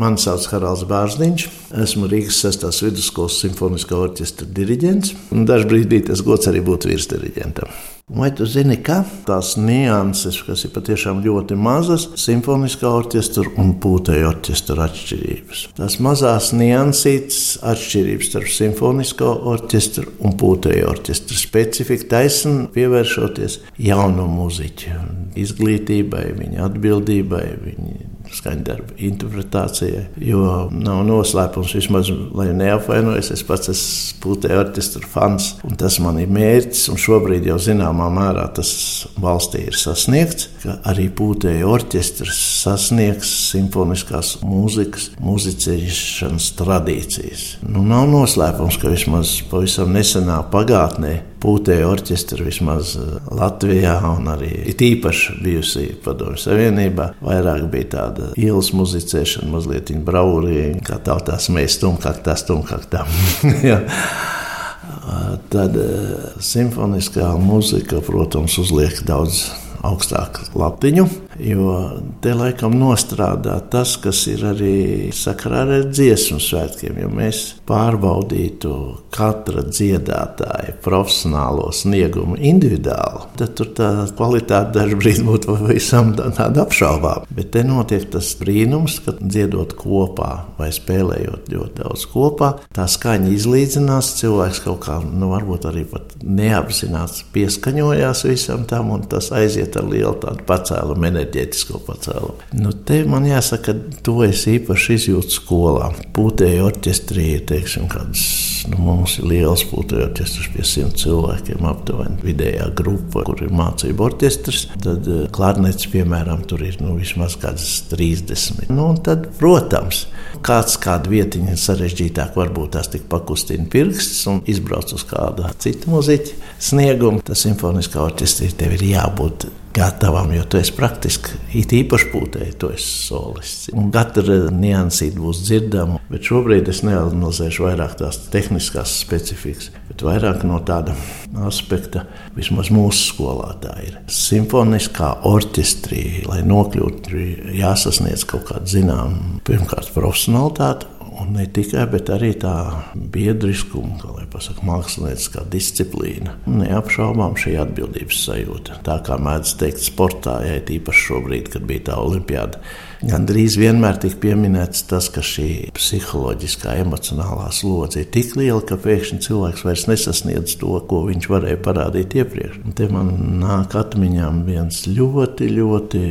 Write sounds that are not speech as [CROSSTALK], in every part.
Mani sauc Haralds Bārzdiņš, esmu Rīgas 6. vidusskolas simfoniskā orķestra diriģents. Dažbrīd tas gods arī būt virsdiriģentam. Vai tu zini, ka tās nianses, kas ir patiešām ļoti mazas, simfoniskā orķestra un pūtēja orķestra atšķirības? Tās mazās niansītas atšķirības starp simfonisko orķestru un pūtēja orķestra specifika taisnība pievēršoties jaunu muziķu izglītībai, viņa atbildībai, viņa skaņdarbu interpretācijai. Jo nav noslēpums, vismaz, lai neapvainojas, es pats esmu orķestra fans, un tas man ir mērķis. Šobrīd jau zināmā mērā tas valstī ir sasniegts, ka arī pūtēja orķestrs sasniegs simfoniskās mūzikas, muzicēšanas tradīcijas. Nu, nav noslēpums, ka vismaz pavisam nesenā pagātnē pūtēja orķestra vismaz eh, Latvijā un arī īpaši bijusi Padomju Savienībā. Vairāk bija tāda ielas muzicēšana, mazliet braurīga, kā tautās mēs stumkaktā, stumkaktā. [LAUGHS] Tad eh, simfoniskā mūzika, protams, uzliek daudz augstāku latiņu. Jo te laikam nostrādā tas, kas ir arī sakarā ar dziesmu svētkiem. Ja mēs pārbaudītu katra dziedātāja profesionālo sniegumu individuāli, tad tur tā kvalitāte dažkārt būtu pavisam tāda apšaubāma. Bet te notiek tas brīnums, ka dziedot kopā vai spēlējot ļoti daudz kopā, tā skaņa izlīdzinās. Cilvēks kaut kā, nu, varbūt arī pat neapzināti pieskaņojās visam tam, un tas aiziet ar lielu tādu pacēlumu enerģētisko pacēlumu. Nu, te man jāsaka, ka to es īpaši izjūtu skolā. Pūtēji orķestrī teiksim, kādas, nu, mums ir liels pūtēji orķestris pie simt cilvēkiem, aptuveni vidējā grupa, kur ir mācību orķestris. Tad eh, klarnets, piemēram, tur ir nu, vismaz kādas 30. Nu, tad, protams, kāds kādu vietiņu sarežģītāk, varbūt tās tik pakustina pirksts un izbrauc uz kādu citu muziķu sniegumu. Tas simfoniskā orķestrī tev ir jābūt gatavam, jo tu esi praktiski it īpaši pūtēji, tu esi solists. Un katra niansīta būs dzirdama, bet šobrīd es neanalizēšu vairāk tās tehniskās specifikas, bet vairāk no tāda aspekta, vismaz mūsu skolā tā ir. Simfoniskā orķestrī, lai nokļūtu, jāsasniedz kaut kāda zināma, pirmkārt, profesionālitāte Un ne tikai, bet arī tā biedriskuma, kā lai pasakā, mākslinieckā disciplīna. Neapšaubām šī atbildības sajūta. Tā kā mēdz teikt, sportā, ja īpaši šobrīd, kad bija tā olimpiāda Gan drīz vienmēr tika pieminēts tas, ka šī psiholoģiskā, emocionālā slodze ir tik liela, ka pēkšņi cilvēks vairs nesasniedz to, ko viņš varēja parādīt iepriekš. Un te man nāk atmiņā viens ļoti, ļoti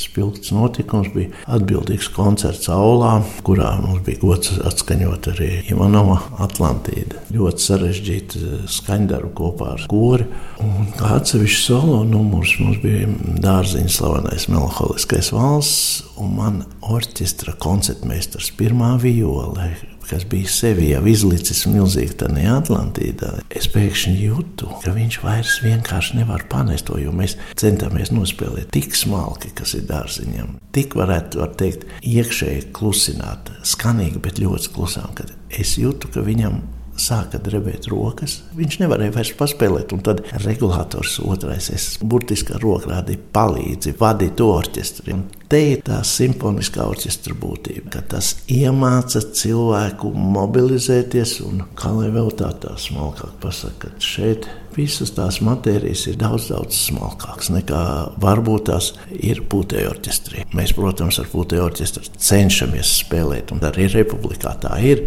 spilgts notikums. Bija atbildīgs koncerts aulā, kurā mums bija gods atskaņot arī Ivanova Atlantīda. Ļoti sarežģīta skaņdarba kopā ar kori. Un kā atsevišķs solo numurs mums bija dārziņa slavenais melanholiskais valsts un man orķestra koncertmeistars pirmā viole, kas bija sevi jau izlicis milzīgi tādā Atlantīdā, es pēkšņi jūtu, ka viņš vairs vienkārši nevar panest to, jo mēs centāmies nospēlēt tik smalki, kas ir dārziņam. Tik varētu var teikt, iekšēji klusināt, skanīgi, bet ļoti klusām, kad es jūtu, ka viņam sāka drebēt rokas. Viņš nevarēja vairs paspēlēt, un tad regulators otrais, es burtiski ar rokradi palīdzi vadīt to orķestri. Un te ir tā simfoniskā orķestra būtība, ka tas iemāca cilvēku mobilizēties, un kā lai vēl tā tā smalkāk pasaka, šeit visas tās matērijas ir daudz, daudz smalkākas nekā varbūt tās ir pūtēji orķestrī. Mēs, protams, ar pūtēji orķestru cenšamies spēlēt, un arī republikā tā ir.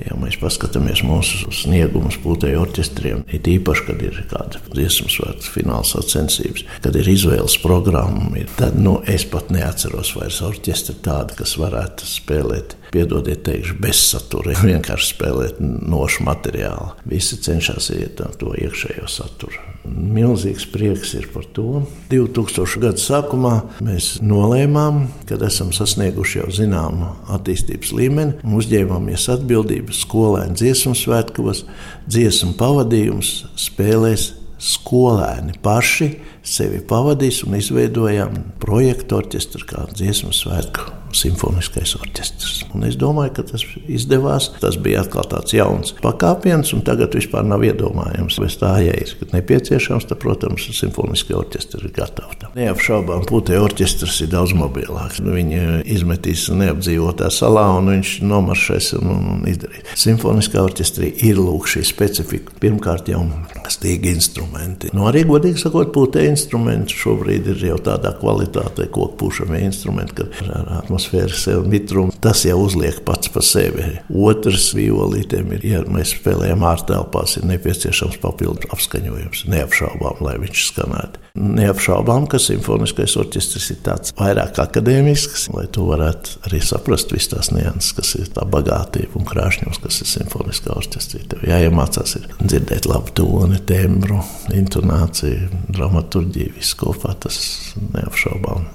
Ja mēs paskatāmies mūsu sniegumus pūtēju orķestriem, it īpaši, kad ir kāda dziesmu svētku fināla sacensības, kad ir izvēles programma, tad nu, es pat neatceros vairs orķestri tādu, kas varētu spēlēt piedodiet, teikšu, bezsatura, [LAUGHS] vienkārši spēlēt nošu materiālu. Visi cenšas iet to iekšējo saturu. Milzīgs prieks ir par to. 2000. gada sākumā mēs nolēmām, kad esam sasnieguši jau zināmu attīstības līmeni, un uzņēmāmies atbildību skolēnu dziesmu svētkos, dziesmu pavadījums spēlēs skolēni paši sevi pavadīs un izveidojām projektu orķestru kā dziesmu svētku simfoniskais orķestris. Un es domāju, ka tas izdevās. Tas bija atkal tāds jauns pakāpiens, un tagad vispār nav iedomājams. Bez tā, ja ir nepieciešams, tad, protams, simfoniskie orķestri ir gatavi. Tam. Neapšaubām, putekļi orķestris ir daudz mobilāks. Viņi izmetīs neapdzīvotā salā, un viņš nomaršēs un, un, un izdarīs. Simfoniskā orķestrī ir lūk šī specifika. Pirmkārt, jau stīgi instrumenti. Nu, arī, godīgi sakot, putekļi instrumenti šobrīd ir jau tādā kvalitātē, koku pušamie instrumenti, kad ar atmosfēras mitrumu tas jau uzliek pats par sevi. Otrs violītēm ir, ja mēs spēlējam ārtelpās, ir nepieciešams papildu apskaņojums. Neapšaubām, lai viņš skanētu. Neapšaubām, ka simfoniskais orķestris ir tāds vairāk akadēmisks, lai to varētu arī saprast visas tās nianses, kas ir tā bagātība un krāšņums, kas ir simfoniskā orķestrī. Tev jāiemācās ir dzirdēt labu toni, tembru, intonāciju, dramaturģiju, visu kopā tas neapšaubām.